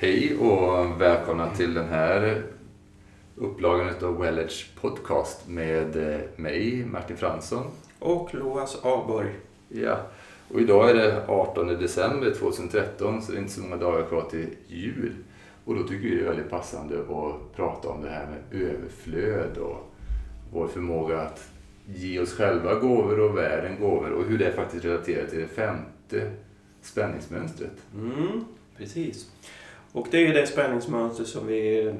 Hej och välkomna till den här upplagan av Wellage Podcast med eh, mig, Martin Fransson. Och Loas Aborg. Ja, och idag är det 18 december 2013 så det är inte så många dagar kvar till jul. Och då tycker vi det är väldigt passande att prata om det här med överflöd och vår förmåga att ge oss själva gåvor och världen gåvor och hur det faktiskt relaterar till det femte spänningsmönstret. Mm, precis. Och det är det spänningsmönster som vi,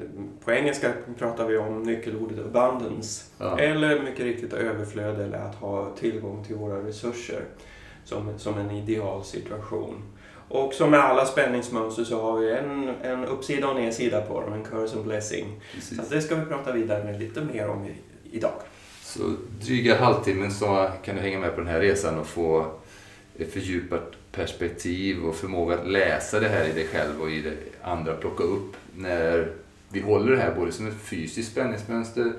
på engelska pratar vi om nyckelordet abundance. Ja. Eller mycket riktigt överflöd eller att ha tillgång till våra resurser som, som en idealsituation. Och som med alla spänningsmönster så har vi en, en uppsida och nedsida på dem, en curse och blessing. Precis. Så det ska vi prata vidare med lite mer om i, idag. Så dryga halvtimmen så kan du hänga med på den här resan och få fördjupat perspektiv och förmåga att läsa det här i dig själv och i det andra plocka upp när vi håller det här både som ett fysiskt spänningsmönster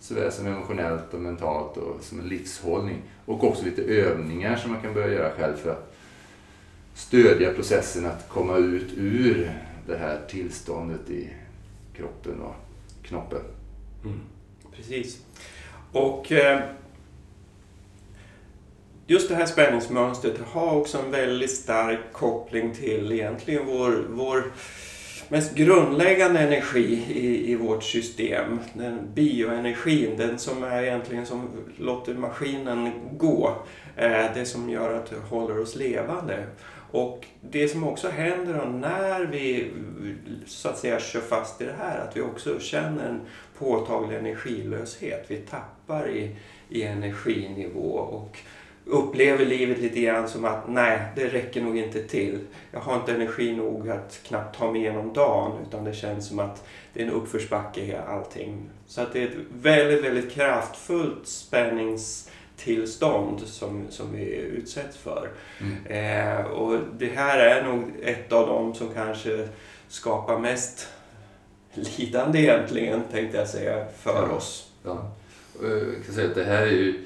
såväl som emotionellt och mentalt och som en livshållning. Och också lite övningar som man kan börja göra själv för att stödja processen att komma ut ur det här tillståndet i kroppen och knoppen. Mm. Precis. Och eh, just det här spänningsmönstret har också en väldigt stark koppling till egentligen vår, vår mest grundläggande energi i, i vårt system. Den bioenergin, den som är egentligen som låter maskinen gå. Eh, det som gör att det håller oss levande. Och det som också händer när vi så att säga kör fast i det här, att vi också känner en påtaglig energilöshet. Vi tappar i, i energinivå och upplever livet lite grann som att nej, det räcker nog inte till. Jag har inte energi nog att knappt ta mig igenom dagen utan det känns som att det är en uppförsbacke i allting. Så att det är ett väldigt, väldigt kraftfullt spänningstillstånd som, som vi utsätts för. Mm. Eh, och det här är nog ett av dem som kanske skapar mest lidande egentligen, tänkte jag säga, för Ja. oss. Ja. Och Jag kan säga att det här är ju,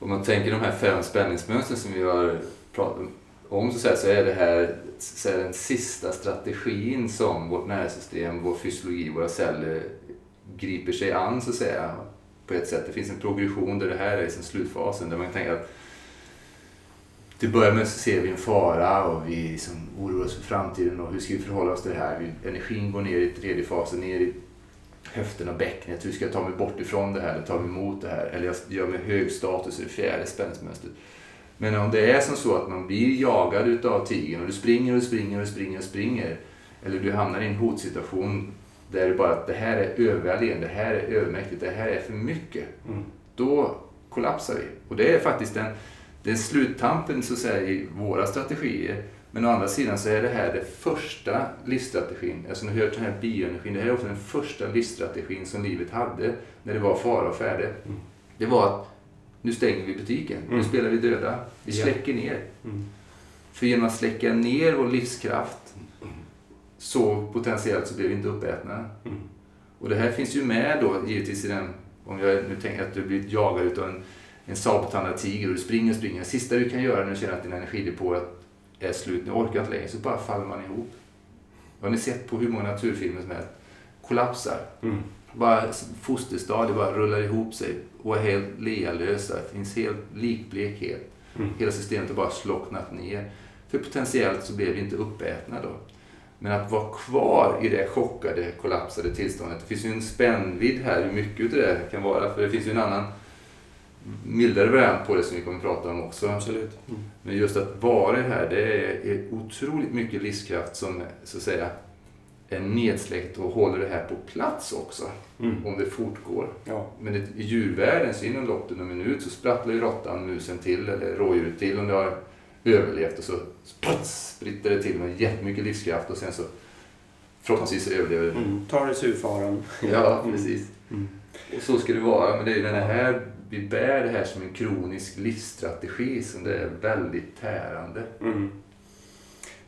om man tänker de här fem spänningsmönstren som vi har pratat om så, säga, så är det här så är den sista strategin som vårt nervsystem, vår fysiologi, våra celler griper sig an så att säga. På ett sätt. Det finns en progression där det här är liksom slutfasen där man tänker att till att börja med så ser vi en fara och vi liksom oroar oss för framtiden och hur ska vi förhålla oss till det här? Energin går ner i tredje fasen, ner i höften och bäcknet. Hur ska jag ta mig bort ifrån det här eller ta mig emot det här? Eller jag gör mig hög status i det fjärde spänningsmönstret. Men om det är som så att man blir jagad utav tigern och du springer och springer och springer och springer. Eller du hamnar i en hotsituation där det bara att det här är överväldigande, det här är övermäktigt, det här är för mycket. Mm. Då kollapsar vi. Och det är faktiskt den, den sluttampen så att säga i våra strategier. Men å andra sidan så är det här det första livsstrategin. Alltså nu har hört den här bioenergin. Det här är också den första livsstrategin som livet hade när det var fara och färde. Mm. Det var att nu stänger vi butiken. Nu Mm. spelar vi döda. Vi släcker ner. Mm. För genom att släcka ner vår livskraft så potentiellt så blir vi inte uppätna. Mm. Och det här finns ju med då givetvis i den, om jag nu tänker att du blir jagad utav en, en sabeltandad tiger och du springer och springer. Det sista du kan göra när du känner att din energidepå är slut, nu orkar jag inte längre, så bara faller man ihop. Har ni sett på hur många naturfilmer som helst? Kollapsar. Mm. Bara fosterstadier bara rullar ihop sig och är helt lealösa. Det finns helt likblekhet. Mm. Hela systemet har bara slocknat ner. För potentiellt så blev vi inte uppätna då. Men att vara kvar i det chockade, kollapsade tillståndet. Det finns ju en spännvidd här hur mycket det kan vara. För det finns ju en annan mildare variant på det som vi kommer att prata om också. Absolut. Mm. Men just att vara här, det är otroligt mycket livskraft som så att säga är nedsläckt och håller det här på plats också. Mm. Om det fortgår. Ja. Men i djurvärlden så inom loppet av en minut så sprattlar ju råttan, musen till eller rådjuret till om det har överlevt och så sprats, spritter det till med jättemycket livskraft och sen så förhoppningsvis så överlever det. Mm. Tar det surfaran. Ja, precis. Mm. Och så ska det vara. Men det är ju den här, vi bär det här som en kronisk livsstrategi som det är väldigt tärande. Mm.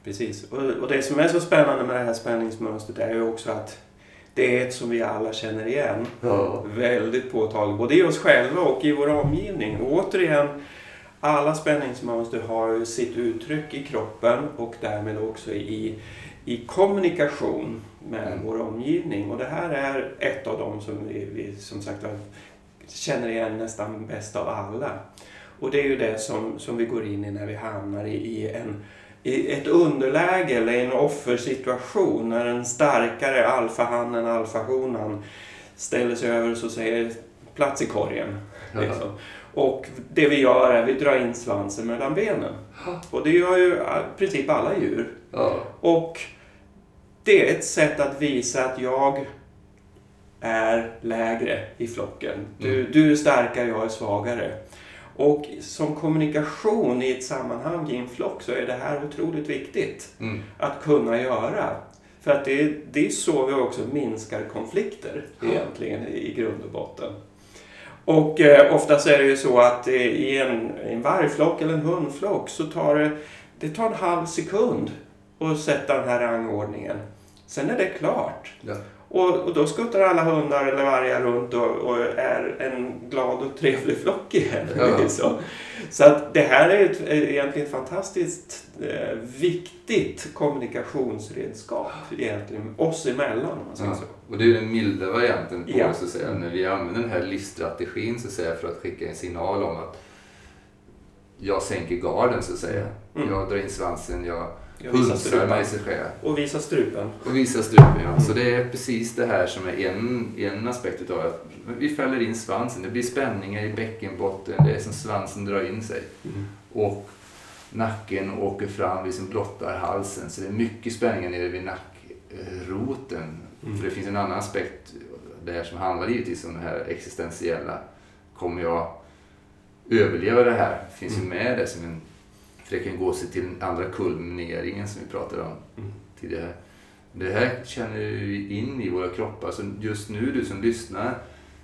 Precis. Och, och det som är så spännande med det här spänningsmönstret är ju också att det är ett som vi alla känner igen. Ja. Väldigt påtagligt, både i oss själva och i vår omgivning. Och återigen, alla spänningsmönster har ju sitt uttryck i kroppen och därmed också i, i kommunikation med Mm. vår omgivning. Och det här är ett av dem som vi, vi som sagt känner igen nästan bäst av alla. Och det är ju det som, som vi går in i när vi hamnar i, i, en, i ett underläge eller en offersituation. När en starkare alfahannen, alfahonan ställer sig över och så säger plats i korgen. Liksom. Och det vi gör är att vi drar in svansen mellan benen. Och det gör ju i princip alla djur. Ja. Och det är ett sätt att visa att jag är lägre i flocken. Du, Mm. du är starkare, jag är svagare. Och som kommunikation i ett sammanhang i en flock så är det här otroligt viktigt Mm. att kunna göra. För att det är, det är så vi också minskar konflikter egentligen i grund och botten. Och eh, oftast är det ju så att eh, i en, en vargflock eller en hundflock så tar det, det tar en halv sekund att sätta den här rangordningen. Sen är det klart. Ja. Och, och då skuttar alla hundar eller vargar runt och, och är en glad och trevlig flock igen. Ja. så så att det här är ett, egentligen ett fantastiskt eh, viktigt kommunikationsredskap egentligen oss emellan. Om man säger Ja. så. Och det är den milda varianten på Ja. så att säga, när vi använder den här livsstrategin så att säga, för att skicka en signal om att jag sänker garden så att säga. Mm. Jag drar in svansen, jag Jag visar strupen. sig själv Och visa strupen. och visar strupen. Ja. Så det är precis det här som är en, en aspekt utav att vi fäller in svansen. Det blir spänningar i bäckenbotten, det är som svansen drar in sig. Och nacken åker fram, liksom blottar halsen. Så det är mycket spänningar nere vid nackroten. Mm. För det finns en annan aspekt där som handlar givetvis om det här existentiella. Kommer jag överleva det här? Finns ju Mm. med det som en... För det kan gå sig till den andra kulmineringen som vi pratade om Mm. tidigare. Det här känner vi in i våra kroppar. Så just nu, du som lyssnar,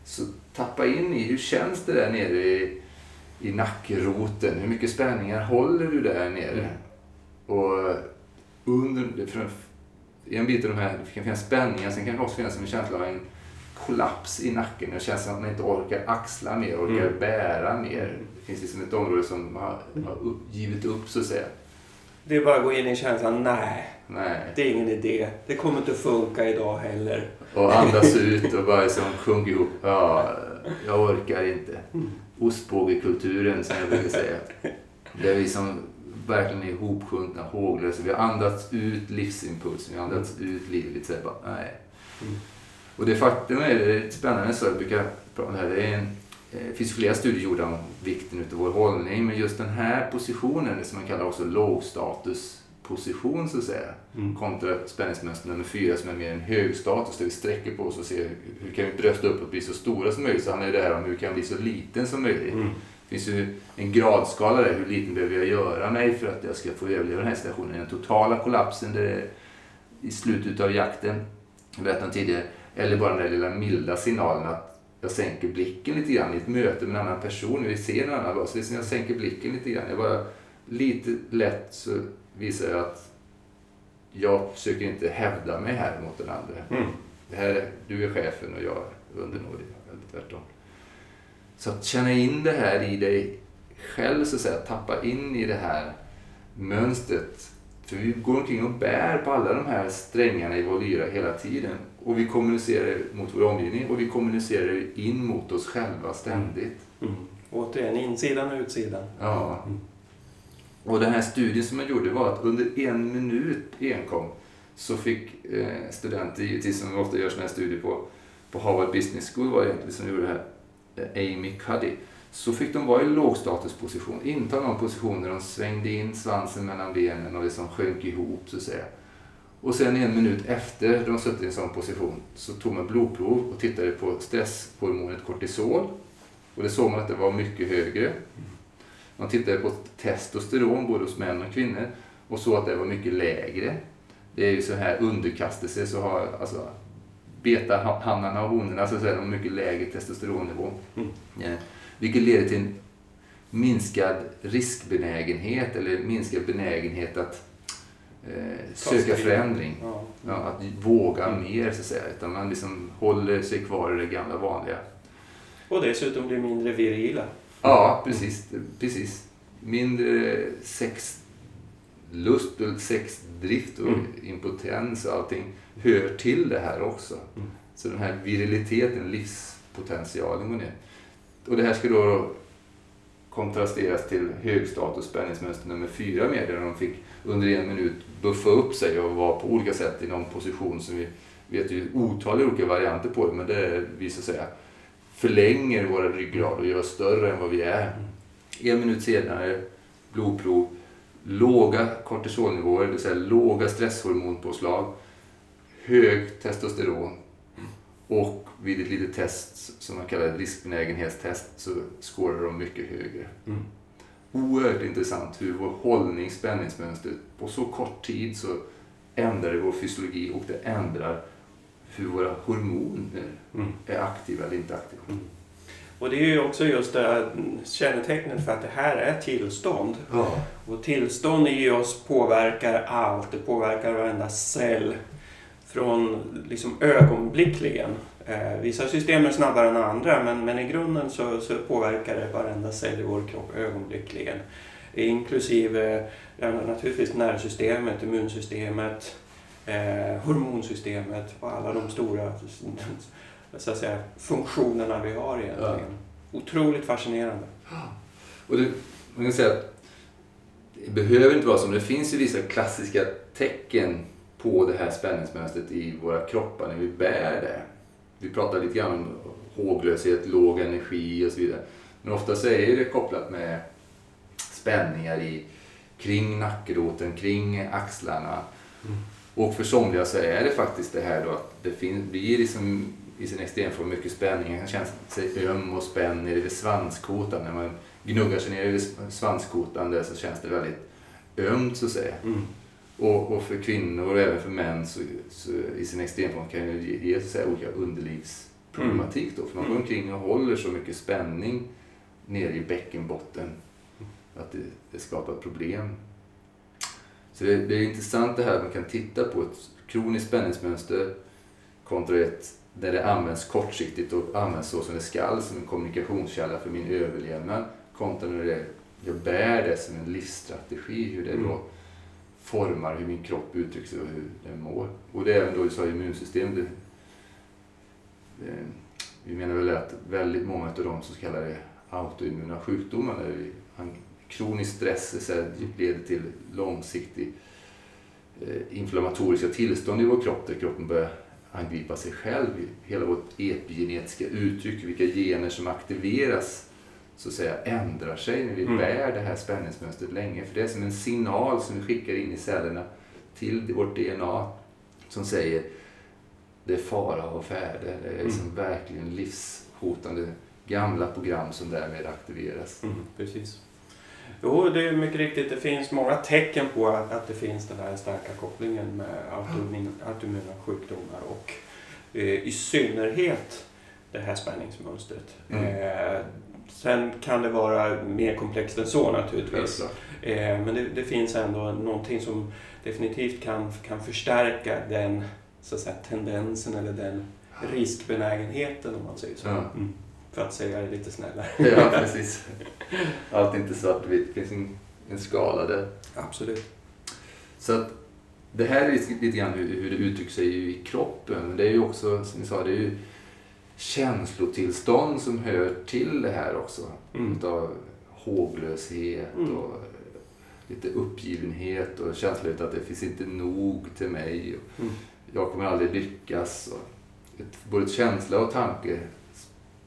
så tappa in i hur känns det där nere i, i nackroten? Hur mycket spänningar håller du där nere? Mm. Och under, för en bit av de här, det kan finnas spänningar, sen kan det också finnas en känsla av en kollaps i nacken. Det känns som att man inte orkar axla mer, orkar Mm. bära mer. Det finns liksom ett område som har, har upp, givit upp så att säga. Det är bara att gå in i känslan, nej, Nej. det är ingen idé. Det kommer inte funka idag heller. Och andas ut och bara liksom sjunga ihop. Ja, jag orkar inte. Ostbågekulturen som jag brukar säga. Där vi som verkligen är ihopsjunkna, håglösa. Vi har andats ut livsimpulsen, vi har andats ut livet. Så bara, nej. Mm. Och det faktum är, det är spännande så jag brukar prata om det här. Det, är en, det finns flera studier gjorda om vikten av vår hållning. Men just den här positionen, som man kallar också lågstatusposition så att säga. Mm. Kontra spänningsmönster nummer fyra som är mer en hög status där vi sträcker på oss och ser hur kan vi brösta upp och bli så stora som möjligt. Så handlar det här om hur kan jag bli så liten som möjligt. Mm. Det finns ju en gradskala där, hur liten behöver jag göra mig för att jag ska få överleva den här situationen. Den totala kollapsen där i slutet av jakten, jag berättade om tidigare, eller bara den där lilla milda signalen att jag sänker blicken lite grann i ett möte med en annan person. Vi ser någon annan så det är som jag sänker blicken lite grann. Jag bara, lite lätt så visar jag att jag försöker inte hävda mig här mot den andra. Mm. Det här, är- du är chefen och jag är undernådig. Eller tvärtom. Så att känna in det här i dig själv, så att säga. Tappa in i det här mönstret. För vi går omkring och bär på alla de här strängarna i vår lyra hela tiden. Och vi kommunicerar mot vår omgivning och vi kommunicerar in mot oss själva ständigt. Mm. Återigen, insidan och utsidan. Ja. Mm. Och den här studien som jag gjorde var att under en minut enkom så fick eh, studenter, givetvis som ofta gör sådana här studier på, på Harvard Business School var det egentligen som gjorde det här, eh, Amy Cuddy, så fick de vara i lågstatusposition, inta någon position där de svängde in svansen mellan benen och liksom sjönk ihop så att säga. Och sen en minut efter de suttit i en sån position så tog man blodprov och tittade på stresshormonet kortisol. Och det såg man att det var mycket högre. Man tittade på testosteron både hos män och kvinnor och såg att det var mycket lägre. Det är ju så här underkastelse så har alltså betahannarna och honorna så de mycket lägre testosteronnivå. Mm. Ja. Vilket leder till en minskad riskbenägenhet eller minskad benägenhet att eh, söka förändring. Ja. Ja, att våga mer så att säga. Utan man liksom håller sig kvar i det gamla vanliga. Och dessutom blir mindre virila. Ja, precis. precis. mindre sexlust och sexdrift och Mm. impotens och allting hör till det här också. Mm. Så den här viriliteten, livspotentialen går ner. Och det här ska då kontrasteras till högstatus spänningsmönster nummer fyra med där de fick under en minut buffa upp sig och vara på olika sätt i någon position som vi vet ju otaliga olika varianter på det, men det visar sig förlänger våra ryggrad och gör oss större än vad vi är. En minut senare, blodprov, låga kortisolnivåer, det vill säga låga stresshormonpåslag, hög testosteron och vid ett litet test som man kallar riskbenägenhetstest så skårar de mycket högre. Mm. Oerhört intressant hur vår hållning, spänningsmönster, på så kort tid så ändrar det vår fysiologi och det ändrar hur våra hormoner Mm. är aktiva eller inte aktiva. Och det är ju också just det här kännetecknet för att det här är tillstånd. Ja. Och tillstånd i oss påverkar allt. Det påverkar varenda cell. Från liksom ögonblickligen. Eh, vissa system är snabbare än andra men, men i grunden så, så påverkar det varenda cell i vår kropp ögonblickligen. Inklusive ja, naturligtvis nervsystemet, immunsystemet, eh, hormonsystemet och alla de stora så att säga, funktionerna vi har egentligen. Otroligt fascinerande. Och det, man kan säga att det behöver inte vara så, men det finns ju vissa klassiska tecken på det här spänningsmönstret i våra kroppar när vi bär det. Vi pratar lite grann om håglöshet, låg energi och så vidare. Men ofta så är det kopplat med spänningar i, kring nackroten, kring axlarna. Mm. Och för somliga så är det faktiskt det här då att det finns, blir liksom i sin extremform mycket spänning. Man känna sig öm och spänd nere vid svanskotan. När man gnuggar sig nere vid svanskotan där så känns det väldigt ömt så att säga. Mm. Och, och för kvinnor och även för män så, så i sin extremform kan det ge, så olika underlivsproblematik då. För man går Mm. omkring och håller så mycket spänning nere i bäckenbotten att det, det skapar problem. Så det, det är intressant det här att man kan titta på ett kroniskt spänningsmönster kontra ett där det används kortsiktigt och används så som det skall som en kommunikationskälla för min överlevnad kontra när det, jag bär det som en livsstrategi, hur det då Mm formar hur min kropp uttrycks och hur den mår. Och det är även då du sa immunsystemet. Det, det, vi menar väl att väldigt många av de så kallade autoimmuna sjukdomarna, där vi, kronisk stress så här, leder till långsiktig eh, inflammatoriska tillstånd i vår kropp där kroppen börjar angripa sig själv. Hela vårt epigenetiska uttryck, vilka gener som aktiveras så att säga ändrar sig när vi Mm. bär det här spänningsmönstret länge. För det är som en signal som vi skickar in i cellerna till vårt DNA som säger det är fara och färde. Det är liksom verkligen livshotande gamla program som därmed aktiveras. Mm, precis. Jo, det är mycket riktigt. Det finns många tecken på att, att det finns den här starka kopplingen med autoimmun, autoimmuna sjukdomar och eh, i synnerhet det här spänningsmönstret. Mm. Eh, sen kan det vara mer komplext än så naturligtvis. Eh, men det, det finns ändå någonting som definitivt kan, kan förstärka den så att säga, tendensen eller den riskbenägenheten om man säger så. Ja. Mm. För att säga det lite snällare. Ja, precis. Allt är inte svartvitt. Det finns en, en skala där. Absolut. Så att det här är lite grann hur, hur det uttrycker sig i kroppen. Men det är ju också, som vi sa, det är ju känslotillstånd som hör till det här också. Mm. Utav håglöshet Mm. och lite uppgivenhet och känsla av att det finns inte nog till mig. Och Mm. Jag kommer aldrig lyckas. Och ett, både ett känsla och tanke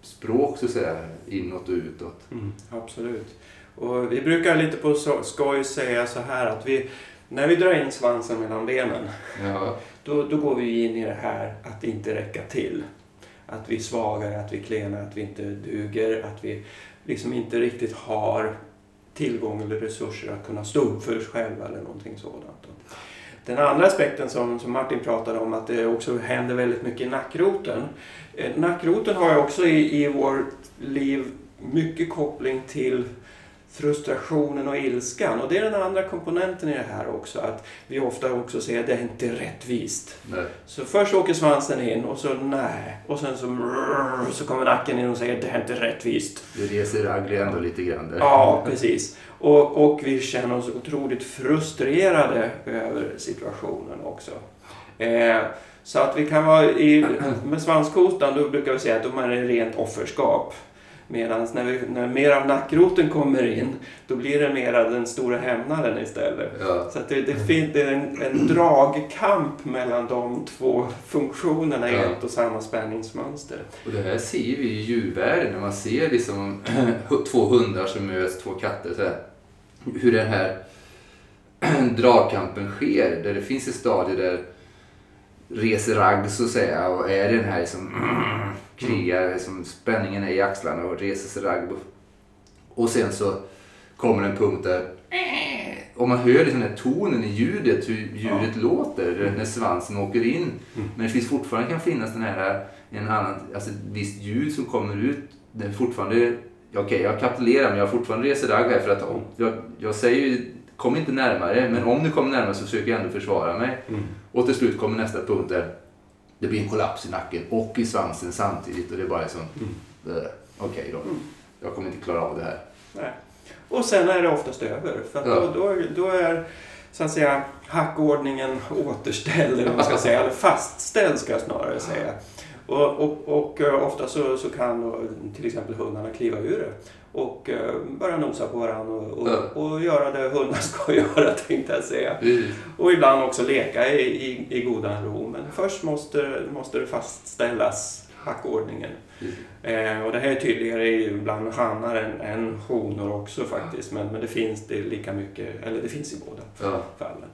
språk så att säga, inåt och utåt. Mm, absolut. Och vi brukar lite på skoj säga så här att vi, när vi drar in svansen mellan benen, Ja, då, då går vi in i det här att inte räcka till. Att vi är svagare, att vi är klena, att vi inte duger, att vi liksom inte riktigt har tillgång eller resurser att kunna stå upp för oss själva eller någonting sådant. Den andra aspekten som, som Martin pratade om, att det också händer väldigt mycket i nackroten. Eh, nackroten har ju också i, i vårt liv mycket koppling till frustrationen och ilskan. Och det är den andra komponenten i det här också. Att vi ofta också säger att det är inte rättvist. Nej. Så först åker svansen in och så nej. Och sen så, så kommer nacken in och säger att det är inte rättvist. Det reser ragg ändå lite grann där. Ja, precis. Och, och vi känner oss otroligt frustrerade över situationen också. Eh, så att vi kan vara i, med svanskotan, då brukar vi säga att de är rent offerskap. Medan när, vi, när mer av nackroten kommer in, då blir det mer av den stora hämnaren istället. Ja. Så det, det, finns det är en, en dragkamp mellan de två funktionerna i Ja. ett och samma spänningsmönster. Och det här ser vi i djurvärlden när man ser liksom två hundar som möts, två katter. Så här. Hur den här dragkampen sker. Där det finns ett stadie där reser ragg så att säga och är den här liksom krigar, som spänningen är i axlarna och reser sig ragg. Och sen så kommer en punkt där och man hör liksom den här tonen i ljudet, hur ljudet låter när svansen åker in. Men det finns fortfarande kan finnas den här, en annan, alltså ett visst ljud som kommer ut. Det är fortfarande, okej jag kapitulerar men jag har fortfarande reser ragg här för att om- jag, jag säger ju, kom inte närmare, men om du kommer närmare så försöker jag ändå försvara mig. Och till slut kommer nästa punkt där det blir en kollaps i nacken och i svansen samtidigt och det är bara som, eh, okej då, jag kommer inte klara av det här. Nej. Och sen är det oftast över. För Ja. då, då, då är så att säga hackordningen återställd, eller man ska säga. Eller fastställd ska jag snarare säga. Och, och, och eh, ofta så, så kan då, till exempel hundarna kliva ur det och eh, börja nosa på varandra och, och, Ja. och göra det hundar ska göra tänkte jag säga. Precis. Och ibland också leka i, i, i godan ro. Men först måste, måste det fastställas, hackordningen. Eh, och det här är tydligare bland hannar än, än honor också faktiskt. Men, men det finns det lika mycket, eller det finns i båda Ja. fallen.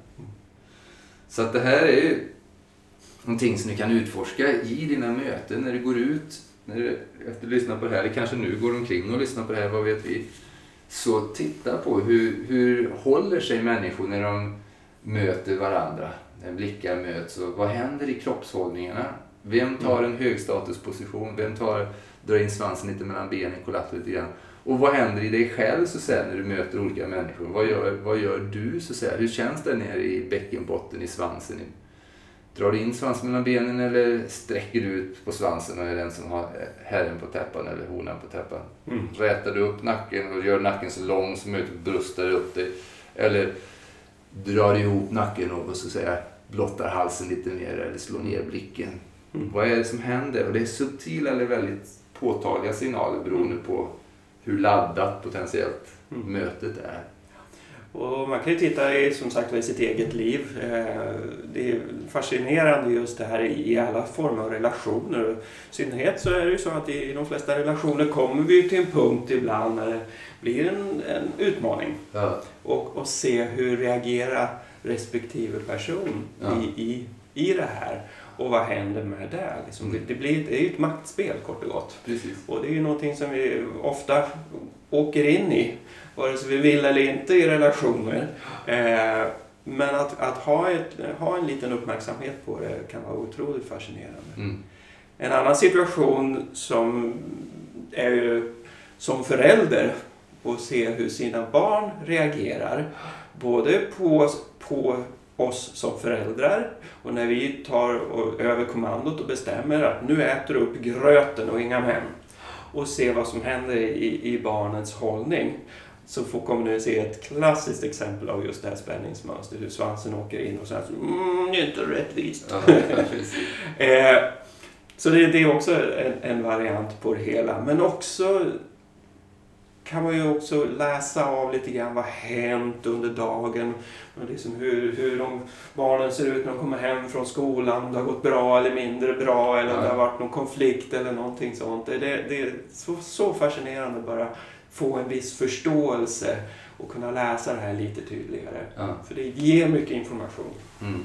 Så att det här är ju någonting som du kan utforska i dina möten när du går ut, när du, efter att lyssna på det här, eller kanske nu går omkring och lyssnar på det här, vad vet vi. Så titta på hur, hur håller sig människor när de möter varandra, när blickar möts och vad händer i kroppshållningarna? Vem tar en högstatusposition? Vem tar, drar in svansen lite mellan benen, kollapsar lite grann? Och vad händer i dig själv så att säga, när du möter olika människor? Vad gör, vad gör du så att säga? Hur känns det nere i bäckenbotten, i svansen? Drar du in svansen mellan benen eller sträcker du ut på svansen och är den som har herren på täppan eller honan på täppan? Mm. Rätar du upp nacken och gör nacken så lång som möjligt och bröstar upp dig? Eller drar ihop nacken och, och så säga blottar halsen lite mer eller slår ner blicken? Mm. Vad är det som händer? Och det är subtila eller väldigt påtagliga signaler beroende på hur laddat potentiellt Mm. mötet är. Och man kan ju titta i, som sagt i sitt eget liv. Eh, Det är fascinerande just det här i alla former av relationer. I synnerhet så är det ju så att i de flesta relationer kommer vi till en punkt ibland när det blir en, en utmaning. Ja. och, och se hur reagerar respektive person Ja. i, i, i det här. Och vad händer med det? Liksom, Mm. det, det, blir, det är ju ett maktspel kort och gott. Precis. Och det är ju någonting som vi ofta åker in i, vare sig vi vill eller inte i relationer. Eh, men att, att ha, ett, ha en liten uppmärksamhet på det kan vara otroligt fascinerande. Mm. En annan situation som är ju som förälder och se hur sina barn reagerar. Både på, på oss som föräldrar och när vi tar över kommandot och bestämmer att nu äter du upp gröten och inga män. Och se vad som händer i, i barnets hållning. Så får kommer ni se ett klassiskt exempel av just det här spänningsmönstret. Hur svansen åker in och sen så mm, det är inte rättvist. Ja. Eh, så det, det är också en, en variant på det hela. Men också kan man ju också läsa av lite grann vad hänt under dagen. Och liksom hur, hur de, barnen ser ut när de kommer hem från skolan. Om det har gått bra eller mindre bra eller om Ja. det har varit någon konflikt eller någonting sånt. Det, det, det är så, så fascinerande bara få en viss förståelse och kunna läsa det här lite tydligare. Ja. För det ger mycket information. Mm.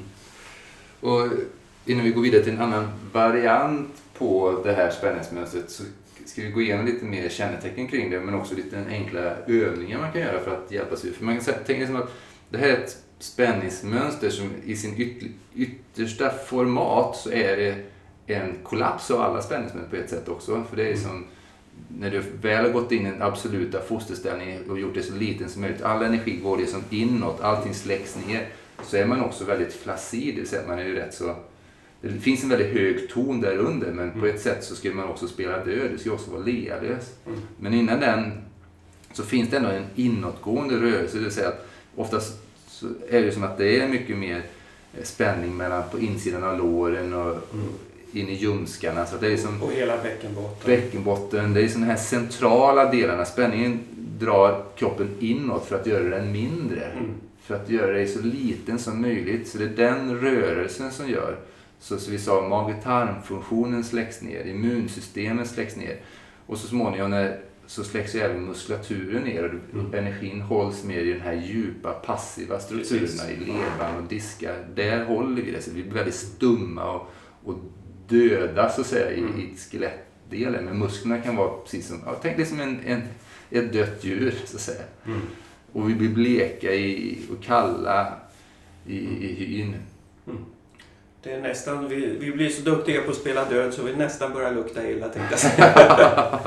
Och innan vi går vidare till en annan variant på det här spänningsmönstret så ska vi gå igenom lite mer kännetecken kring det men också lite enkla övningar man kan göra för att hjälpa sig. För man kan tänka liksom att det här är ett spänningsmönster som i sin yt, yttersta format så är det en kollaps av alla spänningsmönster på ett sätt också. För det är som när du väl har gått in i den absoluta fosterställningen och gjort det så liten som möjligt. All energi går liksom inåt, allting släcks ner. Så är man också väldigt flaccid, det vill säga man är ju rätt så... Det finns en väldigt hög ton där under men mm. på ett sätt så ska man också spela död, det ska också vara lealös. Mm. Men innan den så finns det ändå en inåtgående rörelse, det vill säga att oftast så är det som att det är mycket mer spänning mellan på insidan av låren och mm. In i ljumskarna. Så det är liksom, och hela bäckenbotten. Bäckenbotten. Det är de här centrala delarna. Spänningen drar kroppen inåt för att göra den mindre. Mm. För att göra dig så liten som möjligt. Så det är den rörelsen som gör. Så, så vi sa mage-tarmfunktionen släcks ner, immunsystemet släcks ner. Och så småningom när så släcks ju även muskulaturen ner och mm. energin hålls mer i den här djupa passiva strukturerna Precis. i levern och diskar. Där håller vi det, så vi blir väldigt stumma och, och döda så att säga i, mm. i skelettdelen. Men musklerna kan vara precis som, ja, tänk dig som en, en, ett dött djur så att säga. Mm. Och vi blir bleka i, och kalla i, i hyn. Mm. Det är nästan, vi, vi blir så duktiga på att spela död så vi nästan börjar lukta illa tänkte jag säga.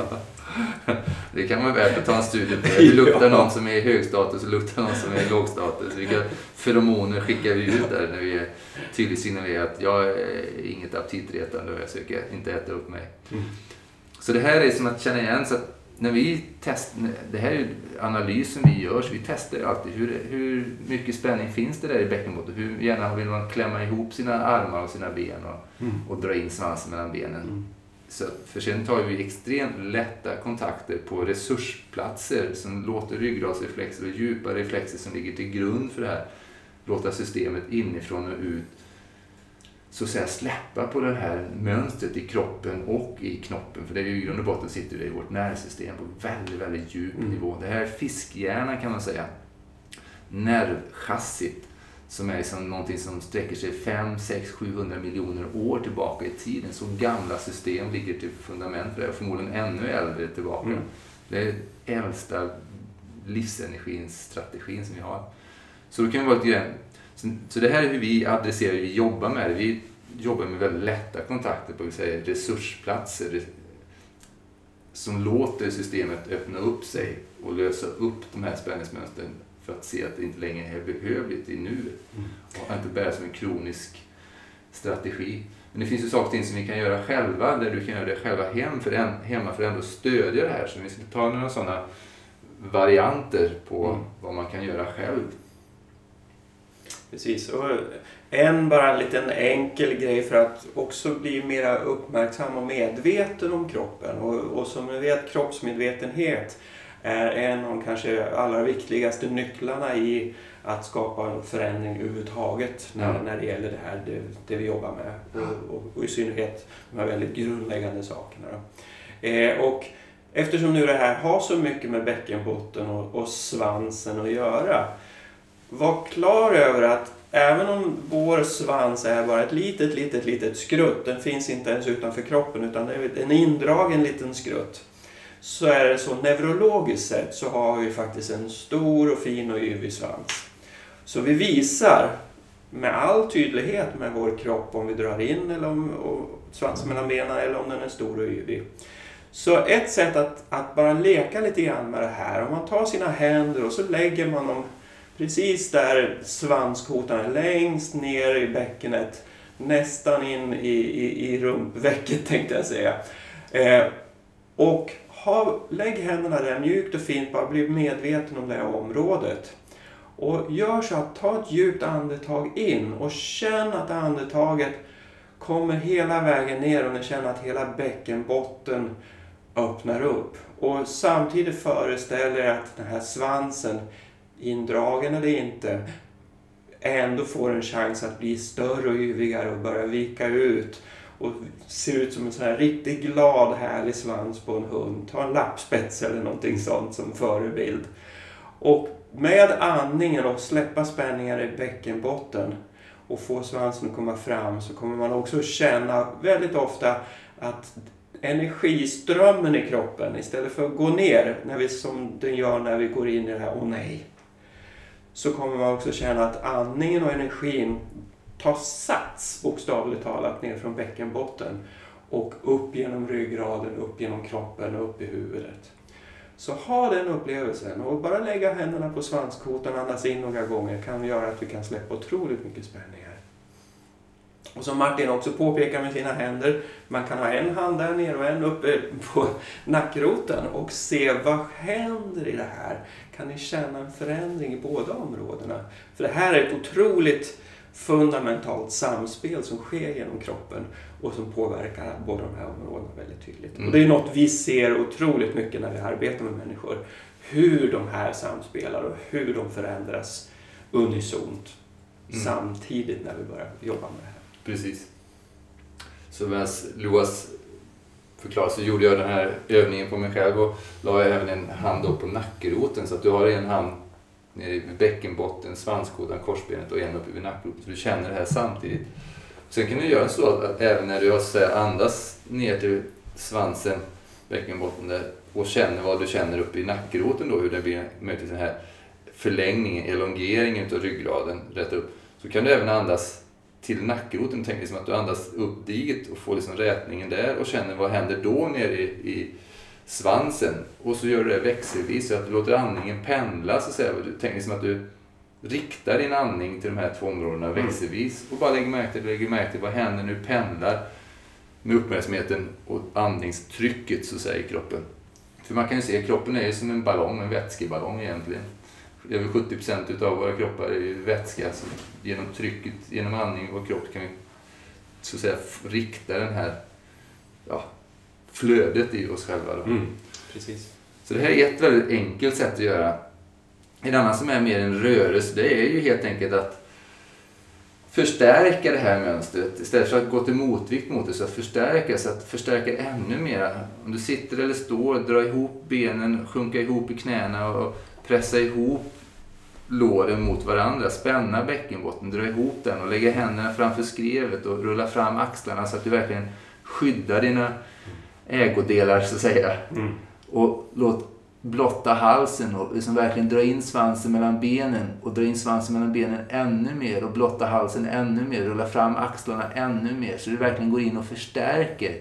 det kan vara värt att ta en studie på. Det luktar någon som är i högstatus och luktar någon som är i lågstatus. Vilka feromoner skickar vi ut där när vi tydligt signalerar att jag är inget aptitretande och jag söker inte äta upp mig. Mm. Så det här är som att känna igen. Så att när vi testar, det här är analysen vi gör, så vi testar alltid hur, hur mycket spänning finns det där i bäckenbotten. Hur gärna vill man klämma ihop sina armar och sina ben och, mm. och dra in svansen mellan benen. Mm. Så, för sen tar vi extremt lätta kontakter på resursplatser som låter ryggradsreflexer och djupa reflexer som ligger till grund för det här. Låta systemet inifrån och ut så att säga släppa på det här mönstret i kroppen och i knoppen. För det är ju i grund och botten sitter det i vårt nervsystem på väldigt, väldigt djup mm. nivå. Det här är fiskhjärnan kan man säga. Nervchassit som är liksom någonting som sträcker sig 5, 6, 700 miljoner år tillbaka i tiden. Så gamla system ligger till fundament för det, förmodligen ännu äldre tillbaka. Mm. Det är äldsta livsenergins strategin som vi har. Så då kan vi vara lite så, så det här är hur vi adresserar, hur vi jobbar med det. Vi jobbar med väldigt lätta kontakter på säga, resursplatser som låter systemet öppna upp sig och lösa upp de här spänningsmönstren för att se att det inte längre är behövligt i nuet. Mm. Och inte bara som en kronisk strategi. Men det finns ju saker som vi kan göra själva, där du kan göra det själva hem för en, hemma för att ändå stödja det här. Så vi ska ta några sådana varianter på mm. vad man kan göra själv. Precis. Och en bara liten enkel grej för att också bli mer uppmärksam och medveten om kroppen. Och, och som ni vet, kroppsmedvetenhet är en av de kanske allra viktigaste nycklarna i att skapa en förändring överhuvudtaget när, mm. när det gäller det här, det, det vi jobbar med. Och, och, och, i synnerhet de här väldigt grundläggande sakerna. Eh, och eftersom nu det här har så mycket med bäckenbotten och, och svansen att göra. Var klar över att även om vår svans är bara ett litet, litet, litet skrutt, den finns inte ens utanför kroppen utan det är en indragen liten skrutt så är det så neurologiskt sett så har vi faktiskt en stor och fin och yvig svans. Så vi visar med all tydlighet med vår kropp om vi drar in eller om, svansen mellan benen eller om den är stor och yvig. Så ett sätt att, att bara leka lite grann med det här, om man tar sina händer och så lägger man dem precis där svanskotan är, längst ner i bäckenet, nästan in i, i, i rumpvecket tänkte jag säga. Eh, och ha, lägg händerna där mjukt och fint, bara bli medveten om det här området. Och gör så att ta ett djupt andetag in och känn att andetaget kommer hela vägen ner och ni känner att hela bäckenbotten öppnar upp. Och samtidigt föreställ er att den här svansen, indragen eller inte, ändå får en chans att bli större och yvigare och börja vika ut och ser ut som en sån här riktigt glad härlig svans på en hund. Ta en lappspets eller någonting sånt som förebild. Och med andningen och släppa spänningar i bäckenbotten och få svansen att komma fram så kommer man också känna väldigt ofta att energiströmmen i kroppen istället för att gå ner när vi, som den gör när vi går in i det här åh nej så kommer man också känna att andningen och energin tar sats bokstavligt talat ner från bäckenbotten. och upp genom ryggraden, upp genom kroppen och upp i huvudet. Så ha den upplevelsen och bara lägga händerna på svanskotan, andas in några gånger kan göra att vi kan släppa otroligt mycket spänningar. Och som Martin också påpekar med sina händer, man kan ha en hand där nere och en uppe på nackroten och se vad händer i det här. Kan ni känna en förändring i båda områdena? För det här är ett otroligt fundamentalt samspel som sker genom kroppen och som påverkar båda de här områdena väldigt tydligt. Mm. Och det är något vi ser otroligt mycket när vi arbetar med människor. Hur de här samspelar och hur de förändras unisont mm. samtidigt när vi börjar jobba med det här. Precis. Så medan Loas förklarade så gjorde jag den här övningen på mig själv och la jag även en hand upp på nackroten så att du har en hand nere vid bäckenbotten, svanskotan, korsbenet och en uppe vid nackroten. Så du känner det här samtidigt. Sen kan du göra så att även när du andas ner till svansen, bäckenbotten där och känner vad du känner uppe i nackroten då, hur det blir möjligtvis den här förlängningen, elongeringen av ryggraden rätt upp. Så kan du även andas till nackroten. Tänk liksom att du andas upp dit och får liksom rätningen där och känner vad händer då nere i, i svansen. Och så gör du det växelvis så att du låter andningen pendla så att säga. Tänk liksom att du riktar din andning till de här två områdena mm. växelvis och bara lägger märke till, lägger märke till vad händer nu pendlar med uppmärksamheten och andningstrycket så att säga i kroppen. För man kan ju se, kroppen är ju som en ballong, en vätskeballong egentligen. Över 70 procent utav våra kroppar är ju vätska. Så genom trycket, genom andning och kropp kan vi så att säga rikta den här ja, flödet i oss själva. Mm, precis. Så det här är ett väldigt enkelt sätt att göra. En annan som är mer en rörelse, det är ju helt enkelt att förstärka det här mönstret istället för att gå till motvikt mot det. Så att förstärka, så att förstärka ännu mer. Om du sitter eller står, dra ihop benen, sjunka ihop i knäna och pressa ihop låren mot varandra, spänna bäckenbotten, dra ihop den och lägga händerna framför skrevet och rulla fram axlarna så att du verkligen skyddar dina ägodelar så att säga. Mm. Och låt blotta halsen och liksom verkligen dra in svansen mellan benen och dra in svansen mellan benen ännu mer och blotta halsen ännu mer, rulla fram axlarna ännu mer så du verkligen går in och förstärker.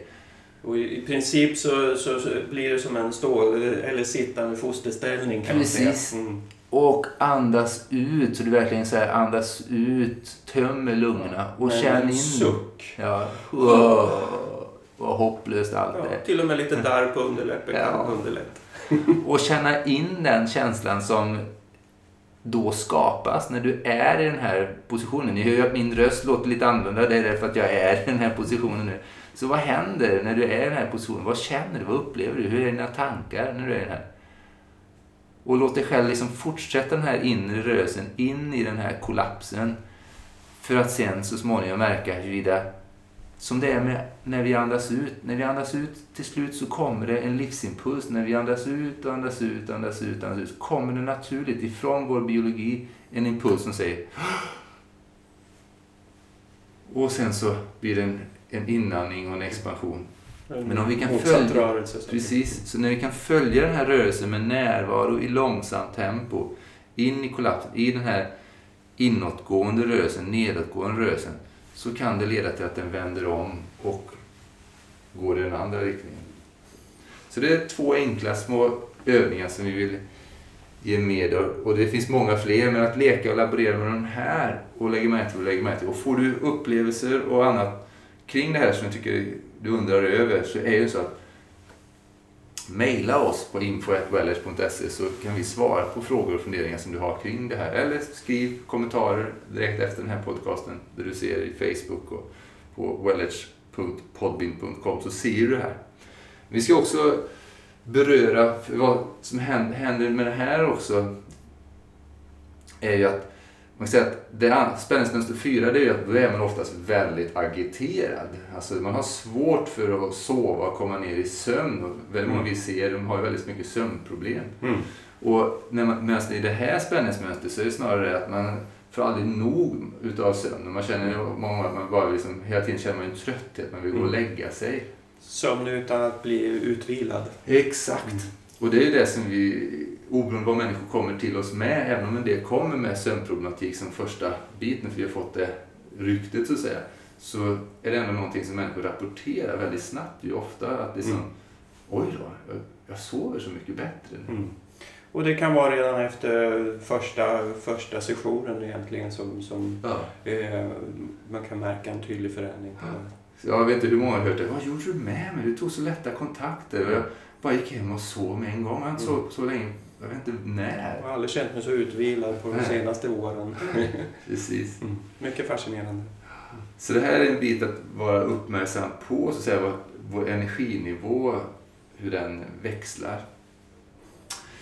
Och i, princip så, så, så, blir det som en stål eller sittande fosterställning kan Precis. Mm. Och andas ut så du verkligen så andas ut, tömmer lungorna och Men känn in. suck. Ja. Wow. Vad hopplöst allt ja, är. Till och med lite darr på underläppen ja. kan underlätta. och känna in den känslan som då skapas när du är i den här positionen. Ni hör ju att min röst låter lite annorlunda, det är därför att jag är i den här positionen nu. Så vad händer när du är i den här positionen? Vad känner du? Vad upplever du? Hur är dina tankar när du är i den här? Och låt dig själv liksom fortsätta den här inre rörelsen in i den här kollapsen. För att sen så småningom märka huruvida, som det är med när vi andas ut. När vi andas ut till slut så kommer det en livsimpuls. När vi andas ut andas ut andas ut, andas ut så kommer det naturligt ifrån vår biologi en impuls som säger och sen så blir det en, en inandning och en expansion. Men om vi kan följa, rörelse, så precis, så när vi kan följa den här rörelsen med närvaro i långsamt tempo in i kollapsen, i den här inåtgående rörelsen, nedåtgående rörelsen, så kan det leda till att den vänder om och går i den andra riktningen. Så det är två enkla små övningar som vi vill ge med och det finns många fler, men att leka och laborera med de här och lägga märke till och lägga märke till. Och får du upplevelser och annat kring det här som jag tycker du undrar över så är det så att mejla oss på info.wellers.se så kan vi svara på frågor och funderingar som du har kring det här. Eller skriv kommentarer direkt efter den här podcasten där du ser i Facebook och på wellers.podbin.com så ser du det här. Vi ska också beröra vad som händer med det här också är ju att man kan säga att det, spänningsmönster 4 det är ju att då är man oftast väldigt agiterad. Alltså man har svårt för att sova och komma ner i sömn. Och väldigt många mm. vi ser de har ju väldigt mycket sömnproblem. Mm. Och när man, medan i det här spänningsmönstret så är det snarare att man får aldrig nog utav sömn. Man känner många att man bara liksom, hela tiden känner man en trötthet, man vill gå och mm. lägga sig. Sömn utan att bli utvilad. Exakt. Mm. Och det är ju det som vi oberoende vad människor kommer till oss med, även om en del kommer med sömnproblematik som första biten, för vi har fått det ryktet så att säga, så är det ändå någonting som människor rapporterar väldigt snabbt ju ofta. Att det är som, Mm. oj då, jag, jag sover så mycket bättre nu. Mm. Och det kan vara redan efter första, första sessionen egentligen som, som Ja. eh, man kan märka en tydlig förändring. Så jag vet inte hur många har hört det. Vad gjorde du med mig? Du tog så lätta kontakter. Jag bara gick hem och sov med en gång. Jag har inte Mm. sovit så länge. Jag vet inte när. Jag har aldrig känt mig så utvilad på de senaste åren. Precis. Mm. Mycket fascinerande. Så det här är en bit att vara uppmärksam på, så att säga, vår energinivå, hur den växlar.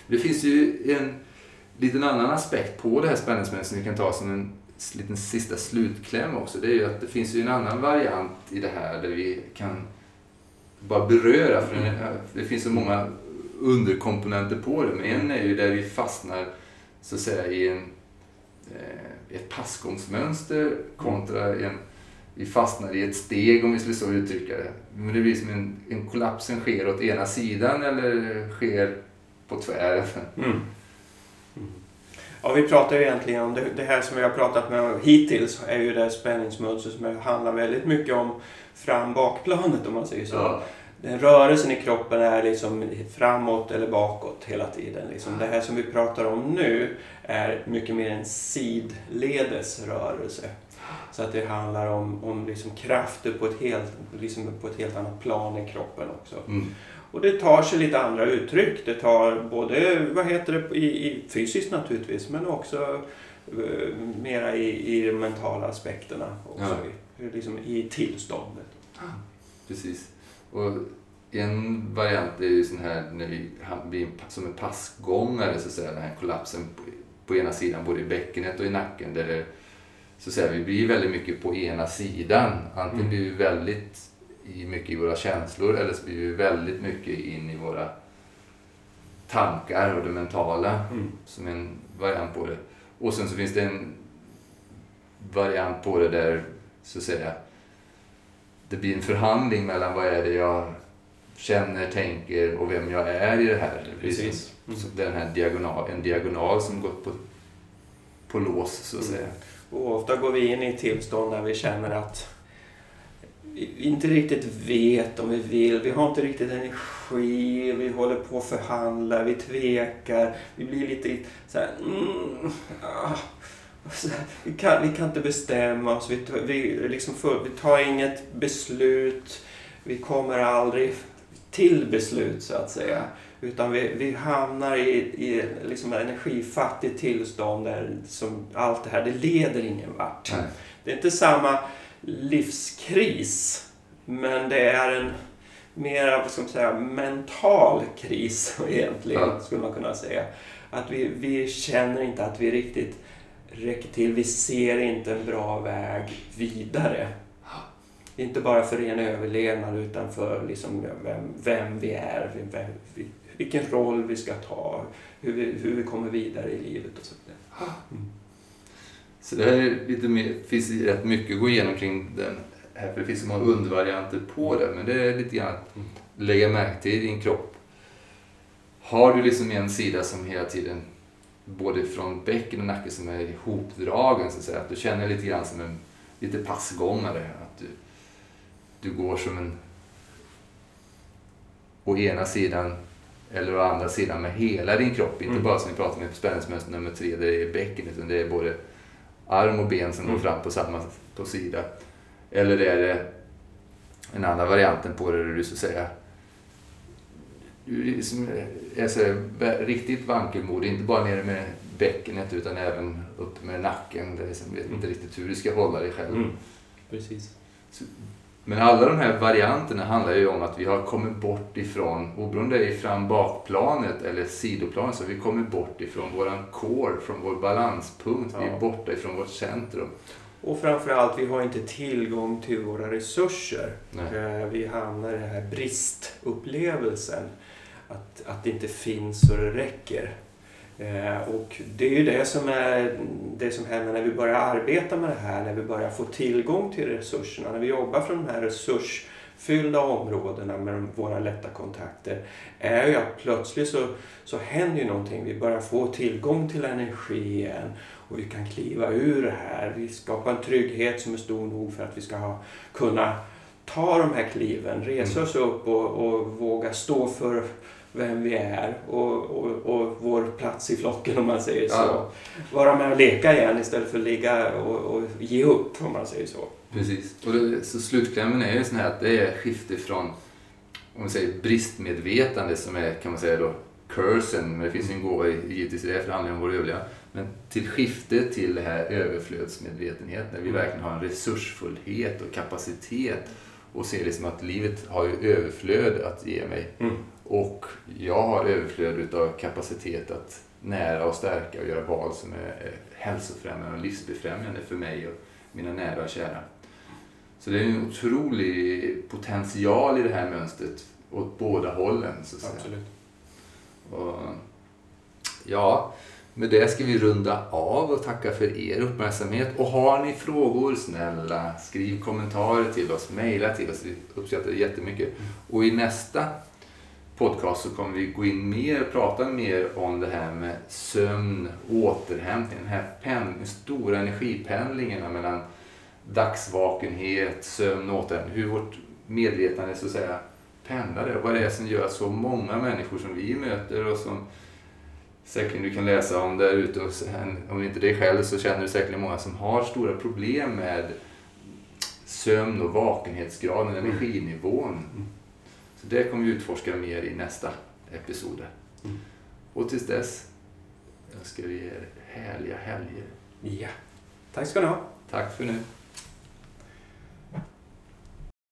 Det finns ju en liten annan aspekt på det här spänningsmönstret som vi kan ta som en liten sista slutkläm också. Det är ju att det finns ju en annan variant i det här där vi kan bara beröra, för är, det finns så många underkomponenter på det. Men en är ju där vi fastnar så att säga i en, eh, ett passgångsmönster kontra en vi fastnar i ett steg om vi skulle så uttrycka det. Men det blir som en, en kollapsen sker åt ena sidan eller sker på tvären. Mm. Mm. Ja, vi pratar ju egentligen om det, det här som vi har pratat med hittills är ju det spänningsmönster som handlar väldigt mycket om fram-bakplanet om man säger så. Ja. Den rörelsen i kroppen är liksom framåt eller bakåt hela tiden. Liksom. Det här som vi pratar om nu är mycket mer en sidledes rörelse. Så att det handlar om, om liksom krafter på ett, helt, liksom på ett helt annat plan i kroppen också. Mm. Och det tar sig lite andra uttryck. Det tar både, vad heter det, i, i fysiskt naturligtvis, men också eh, mera i, i de mentala aspekterna. Också, Ja. i, liksom i tillståndet. Precis. Och en variant är ju sån här när vi blir som en passgångare, så att säga, den här kollapsen på, på ena sidan, både i bäckenet och i nacken. Där det, så att säga, vi blir väldigt mycket på ena sidan. Antingen Mm. blir vi väldigt i, mycket i våra känslor eller så blir vi väldigt mycket in i våra tankar och det mentala Mm. som en variant på det. Och sen så finns det en variant på det där, så att säga, det blir en förhandling mellan vad är det jag känner, tänker och vem jag är i det här. Precis. som den här diagonal, en diagonal som gått på, på lås, så att Mm. säga. Och ofta går vi in i ett tillstånd där vi känner att vi inte riktigt vet om vi vill. Vi har inte riktigt energi. Vi håller på att förhandla. Vi tvekar. Vi blir lite så här... Mm, ah, vi, kan, vi kan inte bestämma oss. Vi, vi, liksom för, vi tar inget beslut. Vi kommer aldrig till beslut så att säga. Utan vi, vi hamnar i, i liksom energifattigt tillstånd där som allt det här, det leder ingen vart. Nej. Det är inte samma livskris, men det är en mer vad ska man säga, mental kris egentligen, Ja. skulle man kunna säga. Att vi, vi känner inte att vi riktigt räcker till. Vi ser inte en bra väg vidare. Inte bara för ren överlevnad utan för liksom vem, vem vi är, vem, vi- vilken roll vi ska ta, hur vi, hur vi kommer vidare i livet och så vidare. Så det här är lite mer, finns rätt mycket att gå igenom kring den här, för det finns så många undervarianter på det, men det är lite grann att lägga märke till i din kropp. Har du liksom en sida som hela tiden, både från bäcken och nacke, som är ihopdragen, så att säga, att du känner lite grann som en lite passgångare, att du, du går som en å ena sidan eller å andra sidan med hela din kropp, inte Mm. bara som vi pratade om i spänningsmönster nummer tre, där det är bäcken, utan det är både arm och ben som Mm. går fram på samma på sida. Eller är det en annan varianten på det där du så att säga liksom är så här, riktigt vankelmodig, inte bara nere med bäckenet utan även upp med nacken. Där liksom vet inte riktigt hur du ska hålla dig själv. Mm. Precis. Men alla de här varianterna handlar ju om att vi har kommit bort ifrån, oberoende det är fram bakplanet eller sidoplanet, så har vi kommit bort ifrån våran core, från vår balanspunkt. Vi Ja. är borta ifrån vårt centrum. Och framförallt, vi har inte tillgång till våra resurser. Nej. Eh, Vi hamnar i den här bristupplevelsen. Att, att det inte finns så det räcker. Eh, Och det är ju det som, är, det som händer när vi börjar arbeta med det här, när vi börjar få tillgång till resurserna, när vi jobbar från de här resursfyllda områdena med våra lätta kontakter, är ju att plötsligt så, så händer ju någonting. Vi börjar få tillgång till energi igen. Och vi kan kliva ur det här. Vi skapar en trygghet som är stor nog för att vi ska ha, kunna ta de här kliven, resa Mm. oss upp och, och våga stå för vem vi är och, och, och vår plats i flocken om man säger så. Ja. Vara med och leka igen istället för att ligga och, och ge upp om man säger så. Precis. Och det, så slutklämmen är ju sån här att det är skifte från om vi säger bristmedvetande som är kan man säga då cursen, men det finns ju en gåva i- givetvis i det för det handlar om vår överlevnad. Men till skifte till det här överflödsmedvetenhet när vi Mm. verkligen har en resursfullhet och kapacitet och ser liksom att livet har ju överflöd att ge mig. Mm. Och jag har överflöd utav kapacitet att nära och stärka och göra val som är är hälsofrämjande och livsbefrämjande för mig och mina nära och kära. Så det är en otrolig potential i det här mönstret åt båda hållen. Så att säga. Absolut. Och, ja, med det ska vi runda av och tacka för er uppmärksamhet. Och har ni frågor, snälla skriv kommentarer till oss, mejla till oss. Vi uppskattar det jättemycket. Och i nästa podcast så kommer vi gå in mer, prata mer om det här med sömn, återhämtning, den här pen, den stora energipendlingarna mellan dagsvakenhet, sömn och återhämtning. Hur vårt medvetande så att säga pendlar och Vad det är som gör att så många människor som vi möter och som säkerligen du kan läsa om där ute, och sen, om inte det själv så känner du säkerligen många som har stora problem med sömn och vakenhetsgraden, Mm. energinivån. Mm. Så det kommer vi utforska mer i nästa episod. Mm. Och tills dess önskar vi er härliga helger. Ja. Tack ska ni ha. Tack för nu.